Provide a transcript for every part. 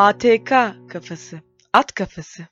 ATK kafası. At kafası.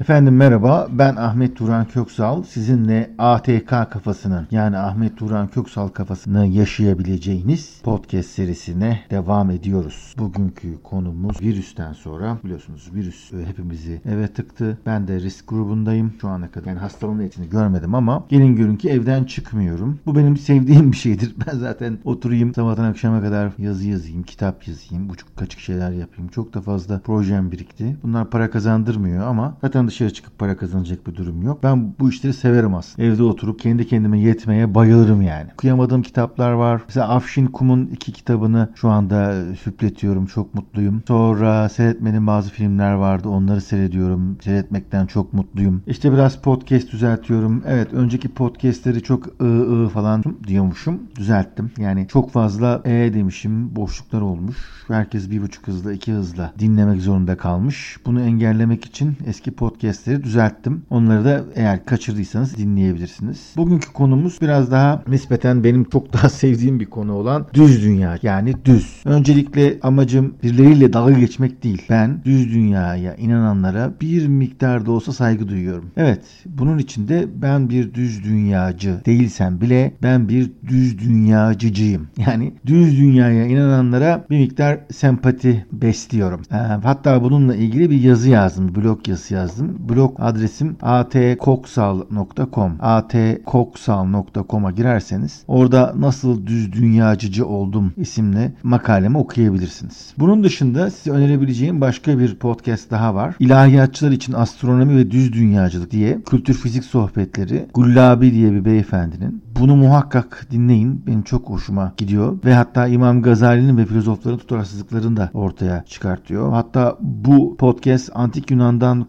Efendim merhaba ben Ahmet Turan Köksal sizinle ATK kafasını yani Ahmet Turan Köksal kafasını yaşayabileceğiniz podcast serisine devam ediyoruz. Bugünkü konumuz virüsten sonra biliyorsunuz virüs e, hepimizi eve tıktı. Ben de risk grubundayım. Şu ana kadar yani hastalığın etini görmedim ama gelin görün ki evden çıkmıyorum. Bu benim sevdiğim bir şeydir. Ben zaten oturayım sabahtan akşama kadar yazı yazayım, kitap yazayım, buçuk kaçık şeyler yapayım. Çok da fazla projem birikti. Bunlar para kazandırmıyor ama zaten dışarı çıkıp para kazanacak bir durum yok. Ben bu işleri severim aslında. Evde oturup kendi kendime yetmeye bayılırım yani. Okuyamadığım kitaplar var. Mesela Afşin Kum'un iki kitabını şu anda hüpletiyorum. Çok mutluyum. Sonra seyretmenin bazı filmler vardı. Onları seyrediyorum. Seyretmekten çok mutluyum. İşte biraz podcast düzeltiyorum. Evet önceki podcastleri çok ı ı falan diyormuşum. Düzelttim. Yani çok fazla e demişim. Boşluklar olmuş. Herkes bir buçuk hızla iki hızla dinlemek zorunda kalmış. Bunu engellemek için eski podcastleri düzelttim. Onları da eğer kaçırdıysanız dinleyebilirsiniz. Bugünkü konumuz biraz daha nispeten benim çok daha sevdiğim bir konu olan düz dünya. Yani düz. Öncelikle amacım birileriyle dalga geçmek değil. Ben düz dünyaya inananlara bir miktar da olsa saygı duyuyorum. Evet bunun için de ben bir düz dünyacı değilsem bile ben bir düz dünyacıcıyım. Yani düz dünyaya inananlara bir miktar sempati besliyorum. Hatta bununla ilgili bir yazı yazdım. Blog yazısı yazdım. Blog adresim atkoksal.com atkoksal.com'a girerseniz orada nasıl düz dünyacıcı oldum isimli makalemi okuyabilirsiniz. Bunun dışında size önerebileceğim başka bir podcast daha var. İlahiyatçılar için astronomi ve düz dünyacılık diye kültür fizik sohbetleri Gullabi diye bir beyefendinin. Bunu muhakkak dinleyin. Benim çok hoşuma gidiyor. Ve hatta İmam Gazali'nin ve filozofların tutarsızlıklarını da ortaya çıkartıyor. Hatta bu podcast Antik Yunan'dan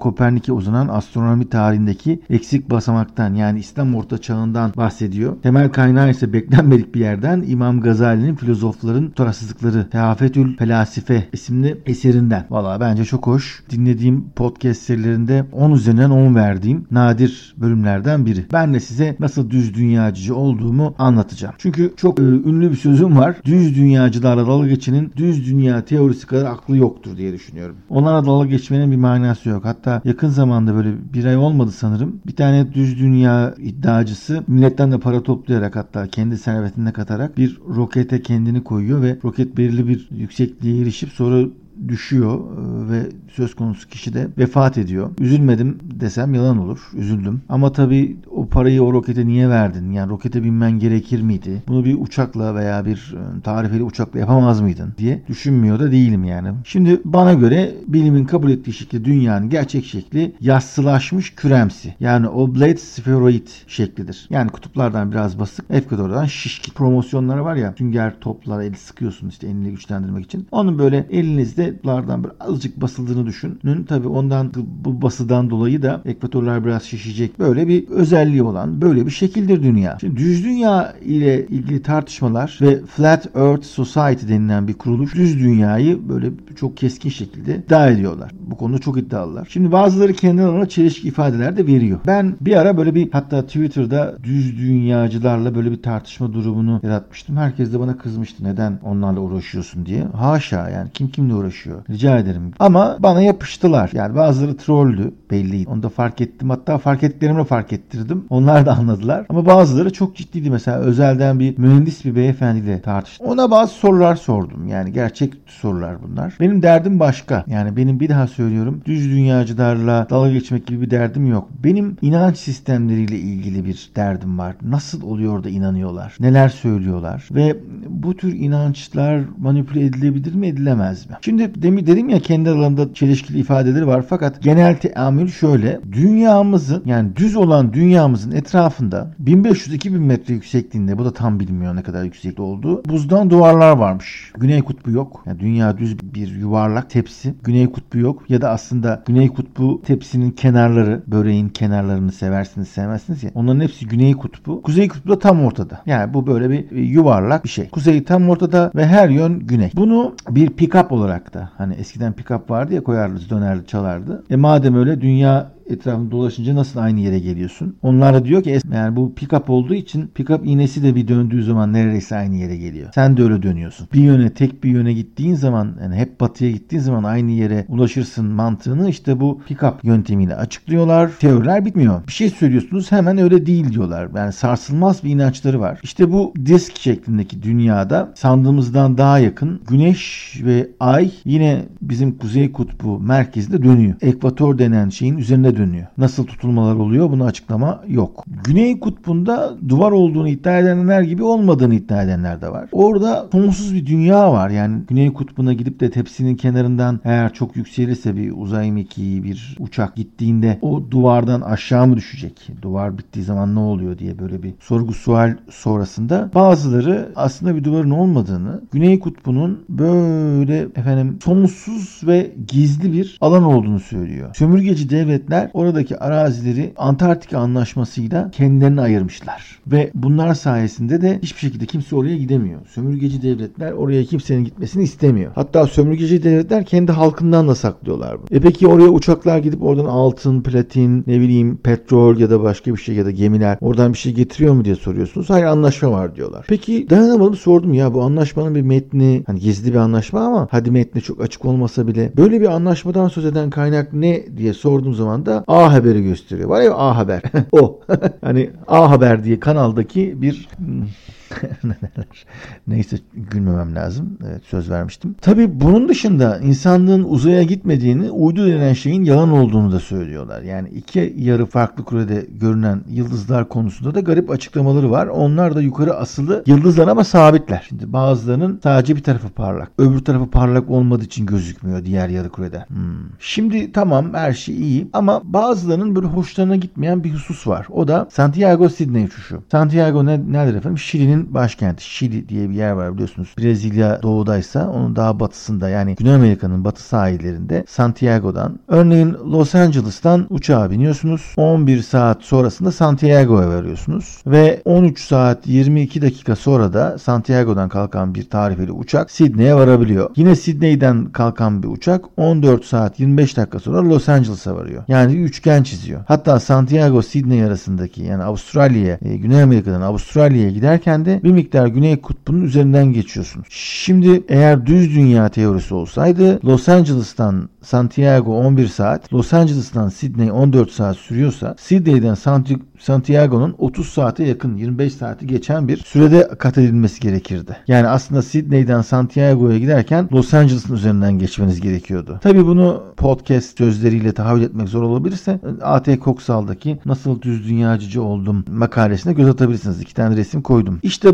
Kopernik'e uzanan astronomi tarihindeki eksik basamaktan yani İslam Orta Çağı'ndan bahsediyor. Temel kaynağı ise beklenmedik bir yerden İmam Gazali'nin filozofların tutarsızlıkları Teafetül Felasife isimli eserinden. Valla bence çok hoş. Dinlediğim podcast serilerinde 10 üzerinden 10 verdiğim nadir bölümlerden biri. Ben de size nasıl düz dünyacı olduğumu anlatacağım. Çünkü çok e, ünlü bir sözüm var. Düz dünyacılarla dalga geçenin düz dünya teorisi kadar aklı yoktur diye düşünüyorum. Onlara dalga geçmenin bir manası yok. Hatta yakın zamanda böyle bir ay olmadı sanırım. Bir tane düz dünya iddiacısı milletten de para toplayarak hatta kendi servetine katarak bir rokete kendini koyuyor ve roket belirli bir yüksekliğe erişip sonra düşüyor e, ve söz konusu kişi de vefat ediyor. Üzülmedim desem yalan olur. Üzüldüm. Ama tabii o parayı o rokete niye verdin? Yani rokete binmen gerekir miydi? Bunu bir uçakla veya bir e, tarifeli uçakla yapamaz mıydın diye düşünmüyor da değilim yani. Şimdi bana göre bilimin kabul ettiği şekli dünyanın gerçek şekli yassılaşmış küremsi. Yani oblate spheroid şeklidir. Yani kutuplardan biraz basık, ekvatordan şişkin. Promosyonları var ya sünger toplara eli sıkıyorsun işte elini güçlendirmek için. Onun böyle elinizde lardan bir azıcık basıldığını düşünün. Tabii ondan bu basıdan dolayı da ekvatorlar biraz şişecek. Böyle bir özelliği olan böyle bir şekildir dünya. Şimdi düz dünya ile ilgili tartışmalar ve Flat Earth Society denilen bir kuruluş düz dünyayı böyle çok keskin şekilde iddia ediyorlar. Bu konuda çok iddialılar. Şimdi bazıları kendi alanına çelişki ifadeler de veriyor. Ben bir ara böyle bir hatta Twitter'da düz dünyacılarla böyle bir tartışma durumunu yaratmıştım. Herkes de bana kızmıştı. Neden onlarla uğraşıyorsun diye. Haşa yani kim kimle uğraşıyor. Rica ederim. Ama bana yapıştılar. Yani bazıları trolldü belliydi. Onu da fark ettim. Hatta fark ettiklerimi fark ettirdim. Onlar da anladılar. Ama bazıları çok ciddiydi. Mesela özelden bir mühendis bir beyefendiyle tartıştım. Ona bazı sorular sordum. Yani gerçek sorular bunlar. Benim derdim başka. Yani benim bir daha söylüyorum. Düz dünyacılarla dalga geçmek gibi bir derdim yok. Benim inanç sistemleriyle ilgili bir derdim var. Nasıl oluyor da inanıyorlar? Neler söylüyorlar? Ve bu tür inançlar manipüle edilebilir mi edilemez mi? Şimdi demin dedim ya kendi alanında çelişkili ifadeleri var fakat genel teamül şöyle. Dünyamızın yani düz olan dünyamızın etrafında 1500-2000 metre yüksekliğinde bu da tam bilmiyor ne kadar yüksekte olduğu buzdan duvarlar varmış. Güney kutbu yok. Yani dünya düz bir yuvarlak tepsi. Güney kutbu yok ya da aslında Güney kutbu tepsinin kenarları böreğin kenarlarını seversiniz sevmezsiniz ya. Onların hepsi Güney kutbu. Kuzey kutbu da tam ortada. Yani bu böyle bir yuvarlak bir şey. Kuzey tam ortada ve her yön güney. Bunu bir pick-up olarak da hani eskiden pick-up vardı ya koyardı dönerdi çalardı. E madem öyle dünya etrafında dolaşınca nasıl aynı yere geliyorsun? Onlar da diyor ki yani bu pick-up olduğu için pick-up iğnesi de bir döndüğü zaman neredeyse aynı yere geliyor. Sen de öyle dönüyorsun. Bir yöne tek bir yöne gittiğin zaman yani hep batıya gittiğin zaman aynı yere ulaşırsın mantığını işte bu pick-up yöntemiyle açıklıyorlar. Teoriler bitmiyor. Bir şey söylüyorsunuz hemen öyle değil diyorlar. Yani sarsılmaz bir inançları var. İşte bu disk şeklindeki dünyada sandığımızdan daha yakın güneş ve ay yine bizim kuzey kutbu merkezinde dönüyor. Ekvator denen şeyin üzerine dönüyor. Nasıl tutulmalar oluyor bunu açıklama yok. Güney kutbunda duvar olduğunu iddia edenler gibi olmadığını iddia edenler de var. Orada sonsuz bir dünya var. Yani Güney kutbuna gidip de tepsinin kenarından eğer çok yükselirse bir uzay mekiği bir uçak gittiğinde o duvardan aşağı mı düşecek? Duvar bittiği zaman ne oluyor diye böyle bir sorgu sual sonrasında bazıları aslında bir duvarın olmadığını, Güney kutbunun böyle efendim sonsuz ve gizli bir alan olduğunu söylüyor. Sömürgeci devletler oradaki arazileri Antarktika anlaşmasıyla kendilerine ayırmışlar. Ve bunlar sayesinde de hiçbir şekilde kimse oraya gidemiyor. Sömürgeci devletler oraya kimsenin gitmesini istemiyor. Hatta sömürgeci devletler kendi halkından da saklıyorlar bunu. E peki oraya uçaklar gidip oradan altın, platin, ne bileyim petrol ya da başka bir şey ya da gemiler oradan bir şey getiriyor mu diye soruyorsunuz. Hayır anlaşma var diyorlar. Peki dayanamadım sordum ya bu anlaşmanın bir metni hani gizli bir anlaşma ama hadi metni çok açık olmasa bile böyle bir anlaşmadan söz eden kaynak ne diye sorduğum zaman da A Haber'i gösteriyor. Var ya A Haber. o. hani A Haber diye kanaldaki bir hmm, Neyse gülmemem lazım. Evet söz vermiştim. Tabi bunun dışında insanlığın uzaya gitmediğini uydu denen şeyin yalan olduğunu da söylüyorlar. Yani iki yarı farklı kürede görünen yıldızlar konusunda da garip açıklamaları var. Onlar da yukarı asılı yıldızlar ama sabitler. Şimdi bazılarının sadece bir tarafı parlak. Öbür tarafı parlak olmadığı için gözükmüyor diğer yarı kürede. Hmm. Şimdi tamam her şey iyi ama bazılarının böyle hoşlarına gitmeyen bir husus var. O da Santiago Sydney uçuşu. Santiago ne, neredir efendim? Şili'nin Şili'nin başkenti Şili diye bir yer var biliyorsunuz. Brezilya doğudaysa onun daha batısında yani Güney Amerika'nın batı sahillerinde Santiago'dan örneğin Los Angeles'tan uçağa biniyorsunuz. 11 saat sonrasında Santiago'ya varıyorsunuz ve 13 saat 22 dakika sonra da Santiago'dan kalkan bir tarifeli uçak Sydney'e varabiliyor. Yine Sydney'den kalkan bir uçak 14 saat 25 dakika sonra Los Angeles'a varıyor. Yani üçgen çiziyor. Hatta Santiago Sydney arasındaki yani Avustralya'ya, e, Güney Amerika'dan Avustralya'ya giderken de bir miktar Güney Kutbu'nun üzerinden geçiyorsunuz. Şimdi eğer düz dünya teorisi olsaydı Los Angeles'tan Santiago 11 saat, Los Angeles'tan Sydney 14 saat sürüyorsa Sydney'den Santiago'nun 30 saate yakın 25 saati geçen bir sürede kat edilmesi gerekirdi. Yani aslında Sydney'den Santiago'ya giderken Los Angeles'ın üzerinden geçmeniz gerekiyordu. Tabi bunu podcast sözleriyle tahayyül etmek zor olabilirse A.T. Koksal'daki Nasıl Düz Dünyacıcı Oldum makalesine göz atabilirsiniz. İki tane resim koydum. İşte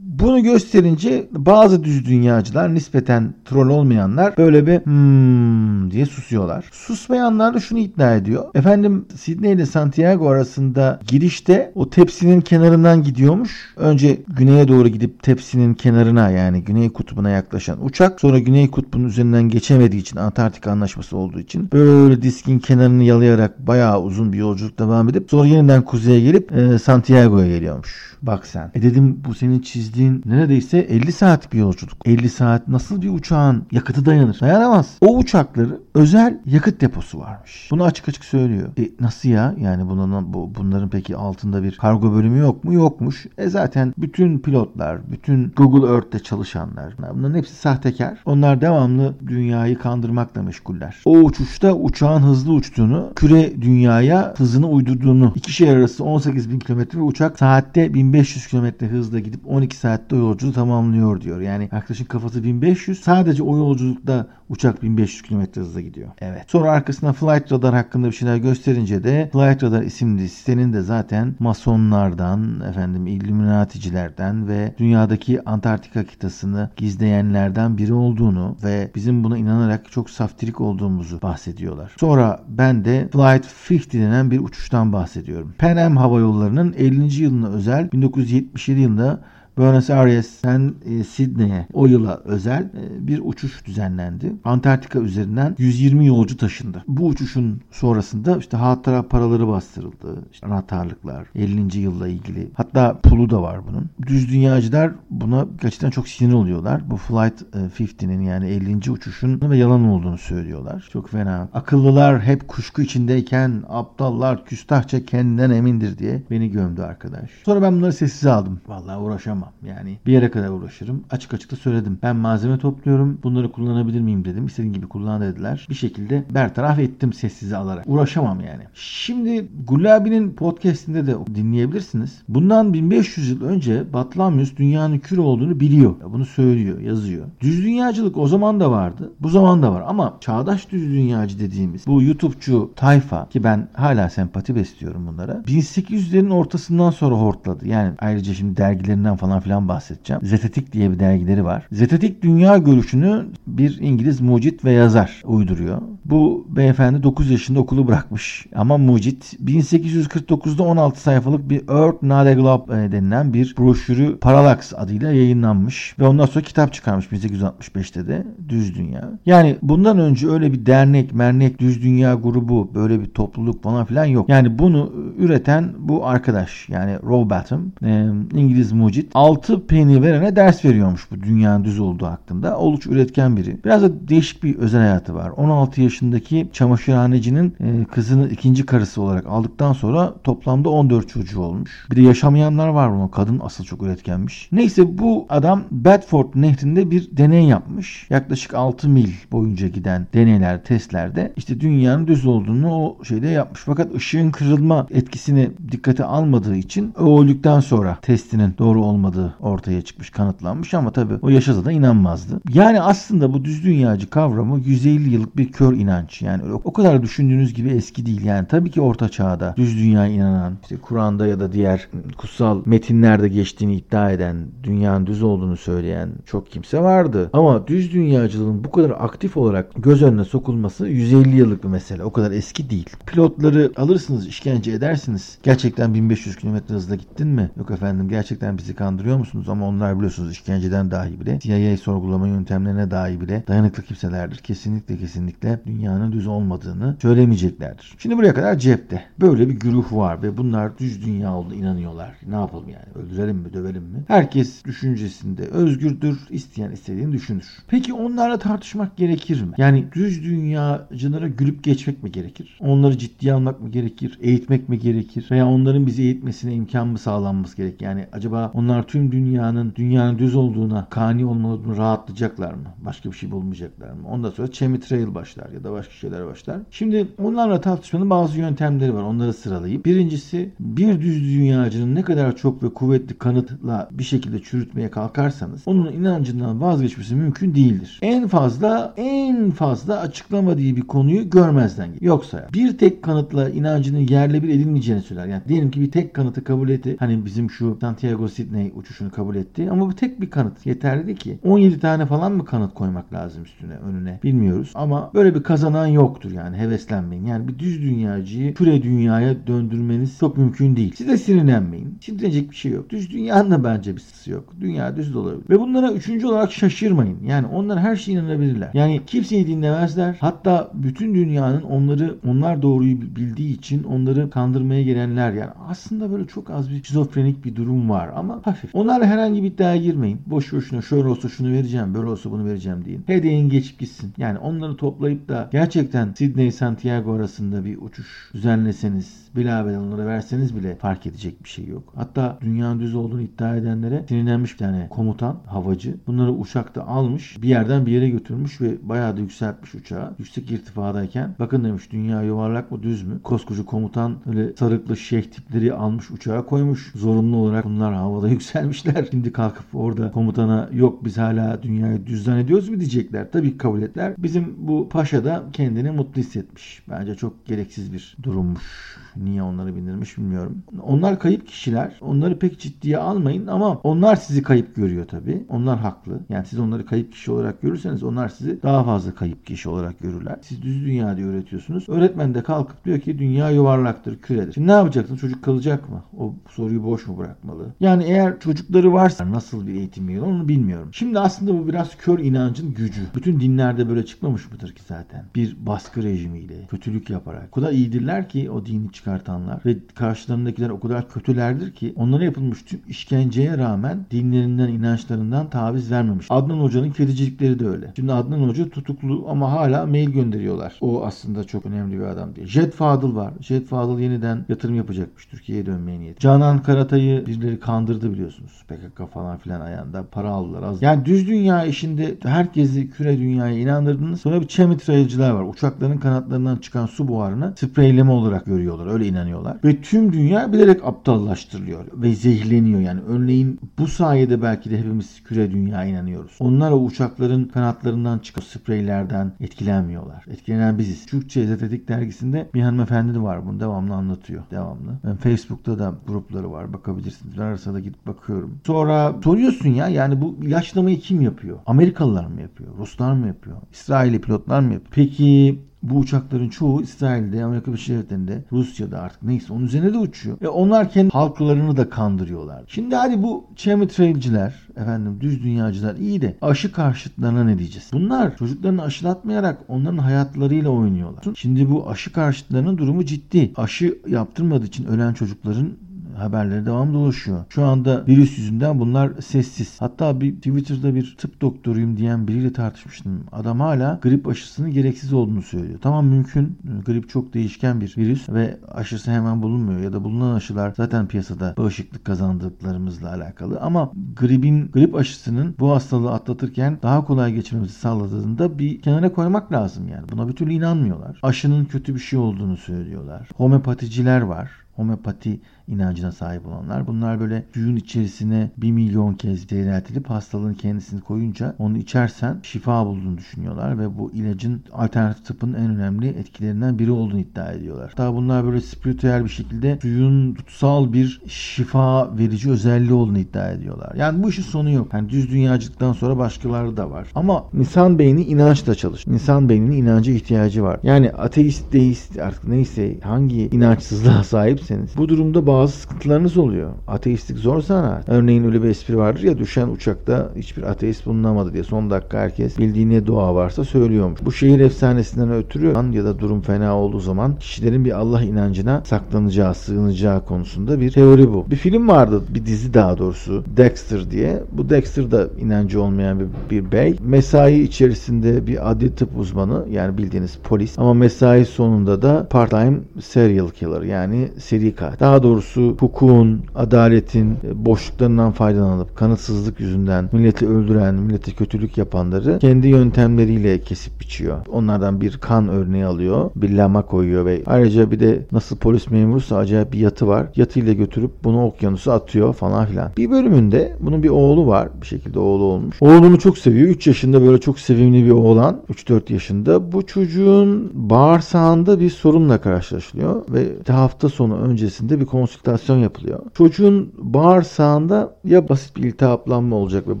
bunu gösterince bazı düz dünyacılar nispeten troll olmayanlar böyle bir hmm diye susuyorlar. Susmayanlar da şunu iddia ediyor. Efendim Sydney ile Santiago arasında girişte o tepsinin kenarından gidiyormuş. Önce güneye doğru gidip tepsinin kenarına yani güney kutbuna yaklaşan uçak sonra güney kutbunun üzerinden geçemediği için Antarktika anlaşması olduğu için böyle diskin kenarını yalayarak bayağı uzun bir yolculuk devam edip sonra yeniden kuzeye gelip e, Santiago'ya geliyormuş. Bak sen. E dedim bu senin çizdiğin neredeyse 50 saat bir yolculuk. 50 saat nasıl bir uçağın yakıtı dayanır? Dayanamaz. O uçakları özel yakıt deposu varmış. Bunu açık açık söylüyor. E nasıl ya? Yani bunun, bu, bunların peki altında bir kargo bölümü yok mu? Yokmuş. E zaten bütün pilotlar, bütün Google Earth'te çalışanlar bunların hepsi sahtekar. Onlar devamlı dünyayı kandırmakla meşguller. O uçuşta uçağın hızlı uçtuğunu, küre dünyaya hızını uydurduğunu, iki şehir arası 18 bin kilometre uçak saatte 1500 kilometre hızla gidip 12 saatte o yolculuğu tamamlıyor diyor. Yani yaklaşık kafası 1500. Sadece o yolculukta uçak 1500 kilometre hızla gidiyor. Evet. Sonra arkasına Flight Radar hakkında bir şeyler gösterince de Flight Radar isimli sitenin de zaten masonlardan, efendim illüminaticilerden ve dünyadaki Antarktika kıtasını gizleyenlerden biri olduğunu ve bizim buna inanarak çok saftirik olduğumuzu bahsediyorlar. Sonra ben de Flight 50 denen bir uçuştan bahsediyorum. Pan Am Hava Yolları'nın 50. yılına özel 1977 yılında Buenos Aires'ten e, Sydney'e o yıla özel e, bir uçuş düzenlendi. Antarktika üzerinden 120 yolcu taşındı. Bu uçuşun sonrasında işte hatıra paraları bastırıldı. İşte anahtarlıklar, 50. yılla ilgili. Hatta pulu da var bunun. Düz dünyacılar buna gerçekten çok sinir oluyorlar. Bu Flight 50'nin yani 50. uçuşun ve yalan olduğunu söylüyorlar. Çok fena. Akıllılar hep kuşku içindeyken aptallar küstahça kendinden emindir diye beni gömdü arkadaş. Sonra ben bunları sessize aldım. Vallahi uğraşamam. Yani bir yere kadar uğraşırım. Açık açık da söyledim. Ben malzeme topluyorum. Bunları kullanabilir miyim dedim. İstediğin gibi kullan dediler. Bir şekilde bertaraf ettim sessize alarak. Uğraşamam yani. Şimdi Gullabi'nin podcastinde de dinleyebilirsiniz. Bundan 1500 yıl önce Batlamyus dünyanın kür olduğunu biliyor. Bunu söylüyor, yazıyor. Düz dünyacılık o zaman da vardı. Bu zaman da var. Ama çağdaş düz dünyacı dediğimiz bu YouTube'cu tayfa ki ben hala sempati besliyorum bunlara. 1800'lerin ortasından sonra hortladı. Yani ayrıca şimdi dergilerinden falan filan bahsedeceğim. Zetetik diye bir dergileri var. Zetetik dünya görüşünü bir İngiliz mucit ve yazar uyduruyor. Bu beyefendi 9 yaşında okulu bırakmış. Ama mucit 1849'da 16 sayfalık bir Earth Not a Globe e, denilen bir broşürü Parallax adıyla yayınlanmış. Ve ondan sonra kitap çıkarmış 1865'te de Düz Dünya. Yani bundan önce öyle bir dernek, mernek, Düz Dünya grubu, böyle bir topluluk falan filan yok. Yani bunu üreten bu arkadaş yani Rowbatham e, İngiliz mucit 6 penny verene ders veriyormuş bu dünyanın düz olduğu hakkında. Oldukça üretken biri. Biraz da değişik bir özel hayatı var. 16 yaşındaki çamaşırhanecinin e, kızını ikinci karısı olarak aldıktan sonra toplamda 14 çocuğu olmuş. Bir de yaşamayanlar var bunun. Kadın asıl çok üretkenmiş. Neyse bu adam Bedford nehrinde bir deney yapmış. Yaklaşık 6 mil boyunca giden deneyler, testlerde işte dünyanın düz olduğunu o şeyde yapmış. Fakat ışığın kırılma etkisini dikkate almadığı için o öldükten sonra testinin doğru olmadığı ortaya çıkmış, kanıtlanmış ama tabii o yaşasa da inanmazdı. Yani aslında bu düz dünyacı kavramı 150 yıllık bir kör inanç. Yani o kadar düşündüğünüz gibi eski değil. Yani tabii ki orta çağda düz dünyaya inanan, işte Kur'an'da ya da diğer kutsal metinlerde geçtiğini iddia eden, dünyanın düz olduğunu söyleyen çok kimse vardı. Ama düz dünyacılığın bu kadar aktif olarak göz önüne sokulması 150 yıllık bir mesele. O kadar eski değil. Pilotları alırsınız, işkence edersiniz. Gerçekten 1500 km hızla gittin mi? Yok efendim gerçekten bizi kandırıyor musunuz? Ama onlar biliyorsunuz işkenceden dahi bile, CIA sorgulama yöntemlerine dahi bile dayanıklı kimselerdir. Kesinlikle kesinlikle dünyanın düz olmadığını söylemeyeceklerdir. Şimdi buraya kadar cepte. Böyle bir güruh var ve bunlar düz dünya olduğuna inanıyorlar. Ne yapalım yani? Öldürelim mi, dövelim mi? Herkes düşüncesinde özgürdür. İsteyen istediğini düşünür. Peki onlarla tartışmak gerekir mi? Yani düz dünyacılara gülüp geçmek mi gerekir? Onları ciddiye almak mı gerekir? Eğitmek mi gerekir? Veya onların bizi eğitmesine imkan mı sağlanması gerek? Yani acaba onlar tüm dünyanın dünyanın düz olduğuna kani olmalarını rahatlayacaklar mı? Başka bir şey bulmayacaklar mı? Ondan sonra chemitrail başlar ya da başka şeyler başlar. Şimdi onlarla tartışmanın bazı yöntemleri var. Onları sıralayıp birincisi bir düz dünyacının ne kadar çok ve kuvvetli kanıtla bir şekilde çürütmeye kalkarsanız onun inancından vazgeçmesi mümkün değildir. En fazla en fazla açıklamadığı bir konuyu görmezden gelir. Yoksa bir tek kanıtla inancının yerle bir edilmeyeceğini söyler. Yani diyelim ki bir tek kanıtı kabul etti. Hani bizim şu Santiago Sydney uçuşunu kabul etti. Ama bu tek bir kanıt. Yeterli ki. 17 tane falan mı kanıt koymak lazım üstüne önüne bilmiyoruz. Ama böyle bir kazanan yoktur yani heveslenmeyin. Yani bir düz dünyacıyı küre dünyaya döndürmeniz çok mümkün değil. Siz de sinirlenmeyin. Sinirlenecek bir şey yok. Düz dünyanın da bence bir sısı yok. Dünya düz olabilir. Ve bunlara üçüncü olarak şaşırmayın. Yani onlar her şeye inanabilirler. Yani kimseyi dinlemezler. Hatta bütün dünyanın onları onlar doğruyu bildiği için onları kandırmaya gelenler yani aslında böyle çok az bir şizofrenik bir durum var ama hafif. Onlarla herhangi bir iddiaya girmeyin. Boş boşuna şöyle olsa şunu vereceğim, böyle olsa bunu vereceğim deyin. Hedeyin geçip gitsin. Yani onları toplayıp da gerçekten Sydney Santiago arasında bir uçuş düzenleseniz, bilabeden onlara verseniz bile fark edecek bir şey yok. Hatta dünyanın düz olduğunu iddia edenlere sinirlenmiş bir tane komutan, havacı. Bunları uçakta almış, bir yerden bir yere götürmüş ve bayağı da yükseltmiş uçağı. Yüksek irtifadayken bakın demiş dünya yuvarlak mı düz mü? Koskoca komutan öyle sarıklı şeyh tipleri almış uçağa koymuş. Zorunlu olarak bunlar havada yükselmişler. Şimdi kalkıp orada komutana yok biz hala dünyayı düz zannediyoruz mu diyecekler. Tabii kabul etler. Bizim bu paşa da kendini mutlu hissetmiş. Bence çok gereksiz bir durummuş. Niye onları bindirmiş bilmiyorum. Onlar kayıp kişiler. Onları pek ciddiye almayın ama onlar sizi kayıp görüyor tabii. Onlar haklı. Yani siz onları kayıp kişi olarak görürseniz onlar sizi daha fazla kayıp kişi olarak görürler. Siz düz dünyada öğretiyorsunuz. Öğretmen de kalkıp diyor ki dünya yuvarlaktır, küredir. Şimdi ne yapacaksın? Çocuk kalacak mı? O soruyu boş mu bırakmalı? Yani eğer çocukları varsa nasıl bir eğitim veriyor onu bilmiyorum. Şimdi aslında bu biraz kör inancın gücü. Bütün dinlerde böyle çıkmamış mıdır ki zaten? Bir baskı rejimiyle, kötülük yaparak. O kadar iyidirler ki o dini çıkartanlar ve karşılarındakiler o kadar kötülerdir ki onlara yapılmış tüm işkenceye rağmen dinlerinden, inançlarından taviz vermemiş. Adnan Hoca'nın kedicilikleri de öyle. Şimdi Adnan Hoca tutuklu ama hala mail gönderiyorlar. O aslında çok önemli bir adam değil. Jet Fadıl var. Jet Fadıl yeniden yatırım yapacakmış Türkiye'ye dönmeye niyeti. Canan Karatay'ı birileri kandırdı biliyorsunuz. PKK falan filan ayağında para aldılar. Az. Yani düz dünya işinde herkesi küre dünyaya inandırdınız. Sonra bir chemitrailciler var. Uçakların kanatlarından çıkan su buharını spreyleme olarak görüyorlar. Öyle inanıyorlar. Ve tüm dünya bilerek aptallaştırılıyor ve zehirleniyor. Yani örneğin bu sayede belki de hepimiz küre dünya inanıyoruz. Onlar o uçakların kanatlarından çıkan spreylerden etkilenmiyorlar. Etkilenen biziz. Türkçe Ezoterik dergisinde bir hanımefendi de var bunu devamlı anlatıyor. Devamlı. Ben Facebook'ta da grupları var bakabilirsiniz. Ben arasında da gidip bakıyorum. Sonra soruyorsun ya yani bu ilaçlamayı kim yapıyor? Amerikalılar mı yapıyor? Ruslar mı yapıyor? İsrailli pilotlar mı yapıyor? Peki bu uçakların çoğu İsrail'de, Amerika Birleşik Devletleri'nde, Rusya'da artık neyse onun üzerine de uçuyor. Ve onlar kendi halklarını da kandırıyorlar. Şimdi hadi bu chemtrailciler, efendim düz dünyacılar iyi de aşı karşıtlarına ne diyeceğiz? Bunlar çocuklarını aşılatmayarak onların hayatlarıyla oynuyorlar. Şimdi bu aşı karşıtlarının durumu ciddi. Aşı yaptırmadığı için ölen çocukların haberleri devam dolaşıyor. Şu anda virüs yüzünden bunlar sessiz. Hatta bir Twitter'da bir tıp doktoruyum diyen biriyle tartışmıştım. Adam hala grip aşısının gereksiz olduğunu söylüyor. Tamam mümkün. Grip çok değişken bir virüs ve aşısı hemen bulunmuyor ya da bulunan aşılar zaten piyasada bağışıklık kazandıklarımızla alakalı ama gripin grip aşısının bu hastalığı atlatırken daha kolay geçirmemizi sağladığında bir kenara koymak lazım yani. Buna bir türlü inanmıyorlar. Aşının kötü bir şey olduğunu söylüyorlar. Homeopaticiler var homeopati inancına sahip olanlar. Bunlar böyle suyun içerisine bir milyon kez seyreltilip hastalığın kendisini koyunca onu içersen şifa bulduğunu düşünüyorlar ve bu ilacın alternatif tıpın en önemli etkilerinden biri olduğunu iddia ediyorlar. Hatta bunlar böyle spiritüel bir şekilde suyun kutsal bir şifa verici özelliği olduğunu iddia ediyorlar. Yani bu işin sonu yok. Yani düz dünyacılıktan sonra başkaları da var. Ama insan beyni inançla çalış. İnsan beyninin inanca ihtiyacı var. Yani ateist, deist artık neyse hangi inançsızlığa sahipseniz bu durumda bazı bazı sıkıntılarınız oluyor. Ateistlik zor sanat. Örneğin öyle bir espri vardır ya düşen uçakta hiçbir ateist bulunamadı diye son dakika herkes bildiği ne dua varsa söylüyormuş. Bu şehir efsanesinden ötürü ya da durum fena olduğu zaman kişilerin bir Allah inancına saklanacağı, sığınacağı konusunda bir teori bu. Bir film vardı, bir dizi daha doğrusu Dexter diye. Bu Dexter da inancı olmayan bir, bir bey. Mesai içerisinde bir adli tıp uzmanı yani bildiğiniz polis ama mesai sonunda da part-time serial killer yani seri katil. Daha doğrusu doğrusu hukukun, adaletin e, boşluklarından faydalanıp kanıtsızlık yüzünden milleti öldüren, millete kötülük yapanları kendi yöntemleriyle kesip biçiyor. Onlardan bir kan örneği alıyor, bir lama koyuyor ve ayrıca bir de nasıl polis memuruysa acayip bir yatı var. Yatıyla götürüp bunu okyanusa atıyor falan filan. Bir bölümünde bunun bir oğlu var. Bir şekilde oğlu olmuş. Oğlunu çok seviyor. 3 yaşında böyle çok sevimli bir oğlan. 3-4 yaşında. Bu çocuğun bağırsağında bir sorunla karşılaşılıyor ve hafta sonu öncesinde bir konsül konsültasyon yapılıyor. Çocuğun bağırsağında ya basit bir iltihaplanma olacak ve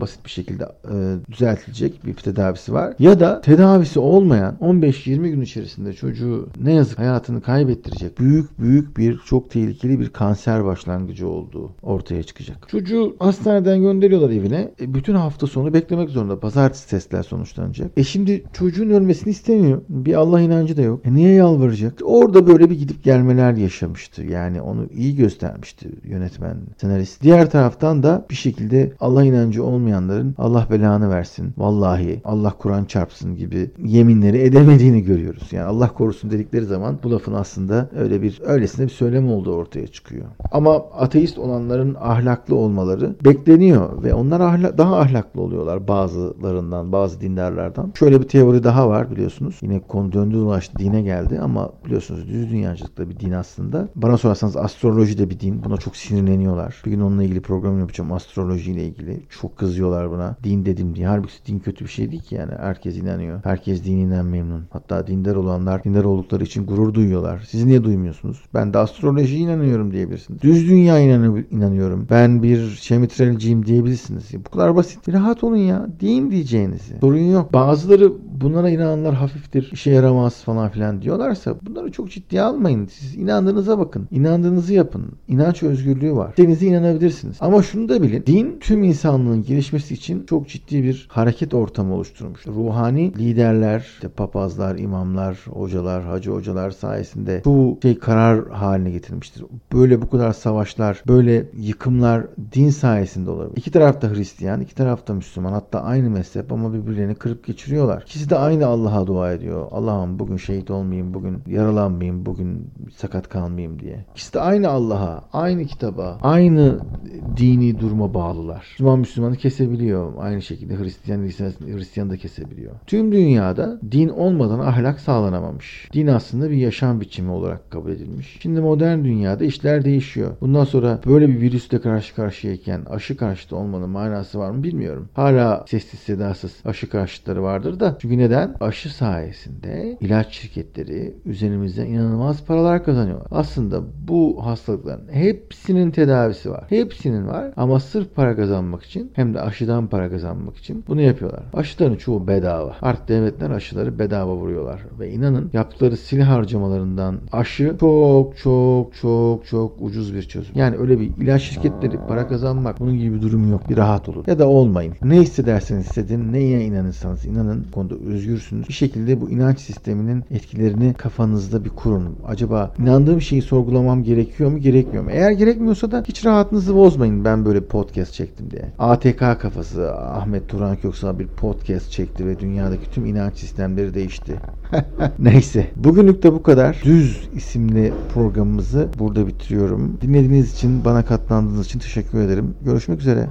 basit bir şekilde e, düzeltilecek bir tedavisi var. Ya da tedavisi olmayan 15-20 gün içerisinde çocuğu ne yazık hayatını kaybettirecek büyük büyük bir çok tehlikeli bir kanser başlangıcı olduğu ortaya çıkacak. Çocuğu hastaneden gönderiyorlar evine. E, bütün hafta sonu beklemek zorunda. Pazartesi testler sonuçlanacak. E şimdi çocuğun ölmesini istemiyor. Bir Allah inancı da yok. E niye yalvaracak? Orada böyle bir gidip gelmeler yaşamıştı. Yani onu iyi gö göstermişti yönetmen, senarist. Diğer taraftan da bir şekilde Allah inancı olmayanların Allah belanı versin, vallahi Allah Kur'an çarpsın gibi yeminleri edemediğini görüyoruz. Yani Allah korusun dedikleri zaman bu lafın aslında öyle bir öylesine bir söylem olduğu ortaya çıkıyor. Ama ateist olanların ahlaklı olmaları bekleniyor ve onlar ahla, daha ahlaklı oluyorlar bazılarından, bazı dindarlardan. Şöyle bir teori daha var biliyorsunuz. Yine konu döndü dolaştı dine geldi ama biliyorsunuz düz dünyacılıkta bir din aslında. Bana sorarsanız astroloji de bir din. Buna çok sinirleniyorlar. Bir gün onunla ilgili program yapacağım. Astroloji ile ilgili. Çok kızıyorlar buna. Din dedim diye. Halbuki din kötü bir şey değil ki yani. Herkes inanıyor. Herkes dininden memnun. Hatta dindar olanlar dindar oldukları için gurur duyuyorlar. Siz niye duymuyorsunuz? Ben de astrolojiye inanıyorum diyebilirsiniz. Düz dünya inanıyorum. Ben bir şemitrelciyim diyebilirsiniz. Bu kadar basit. Rahat olun ya. Din diyeceğinizi. Sorun yok. Bazıları bunlara inananlar hafiftir, işe yaramaz falan filan diyorlarsa bunları çok ciddiye almayın. Siz inandığınıza bakın. İnandığınızı yapın. İnanç özgürlüğü var. Denize inanabilirsiniz. Ama şunu da bilin. Din tüm insanlığın gelişmesi için çok ciddi bir hareket ortamı oluşturmuş. Ruhani liderler, işte papazlar, imamlar, hocalar, hacı hocalar sayesinde bu şey karar haline getirmiştir. Böyle bu kadar savaşlar, böyle yıkımlar din sayesinde olabilir. İki tarafta Hristiyan, iki tarafta Müslüman. Hatta aynı mezhep ama birbirlerini kırıp geçiriyorlar. İkisi de aynı Allah'a dua ediyor. Allah'ım bugün şehit olmayayım, bugün yaralanmayayım, bugün sakat kalmayayım diye. İkisi de aynı Allah'a, aynı kitaba, aynı dini duruma bağlılar. Müslüman Müslümanı kesebiliyor. Aynı şekilde Hristiyan Hristiyan da kesebiliyor. Tüm dünyada din olmadan ahlak sağlanamamış. Din aslında bir yaşam biçimi olarak kabul edilmiş. Şimdi modern dünyada işler değişiyor. Bundan sonra böyle bir virüsle karşı karşıyayken aşı karşıtı olmanın manası var mı bilmiyorum. Hala sessiz sedasız aşı karşıtları vardır da. Çünkü neden? Aşı sayesinde ilaç şirketleri üzerimizde inanılmaz paralar kazanıyorlar. Aslında bu hastalıkların hepsinin tedavisi var. Hepsinin var ama sırf para kazanmak için hem de aşıdan para kazanmak için bunu yapıyorlar. Aşıların çoğu bedava. Artık devletler aşıları bedava vuruyorlar. Ve inanın yaptıkları silah harcamalarından aşı çok çok çok çok ucuz bir çözüm. Yani öyle bir ilaç şirketleri para kazanmak bunun gibi bir durum yok. Bir rahat olun. Ya da olmayın. Ne hissederseniz hissedin. Neye inanırsanız inanın. Konuda özgürsünüz. Bir şekilde bu inanç sisteminin etkilerini kafanızda bir kurun. Acaba inandığım şeyi sorgulamam gerekiyor mu gerekmiyor mu? Eğer gerekmiyorsa da hiç rahatınızı bozmayın ben böyle podcast çektim diye. ATK kafası Ahmet Turan Köksal bir podcast çekti ve dünyadaki tüm inanç sistemleri değişti. Neyse. Bugünlük de bu kadar. Düz isimli programımızı burada bitiriyorum. Dinlediğiniz için, bana katlandığınız için teşekkür ederim. Görüşmek üzere.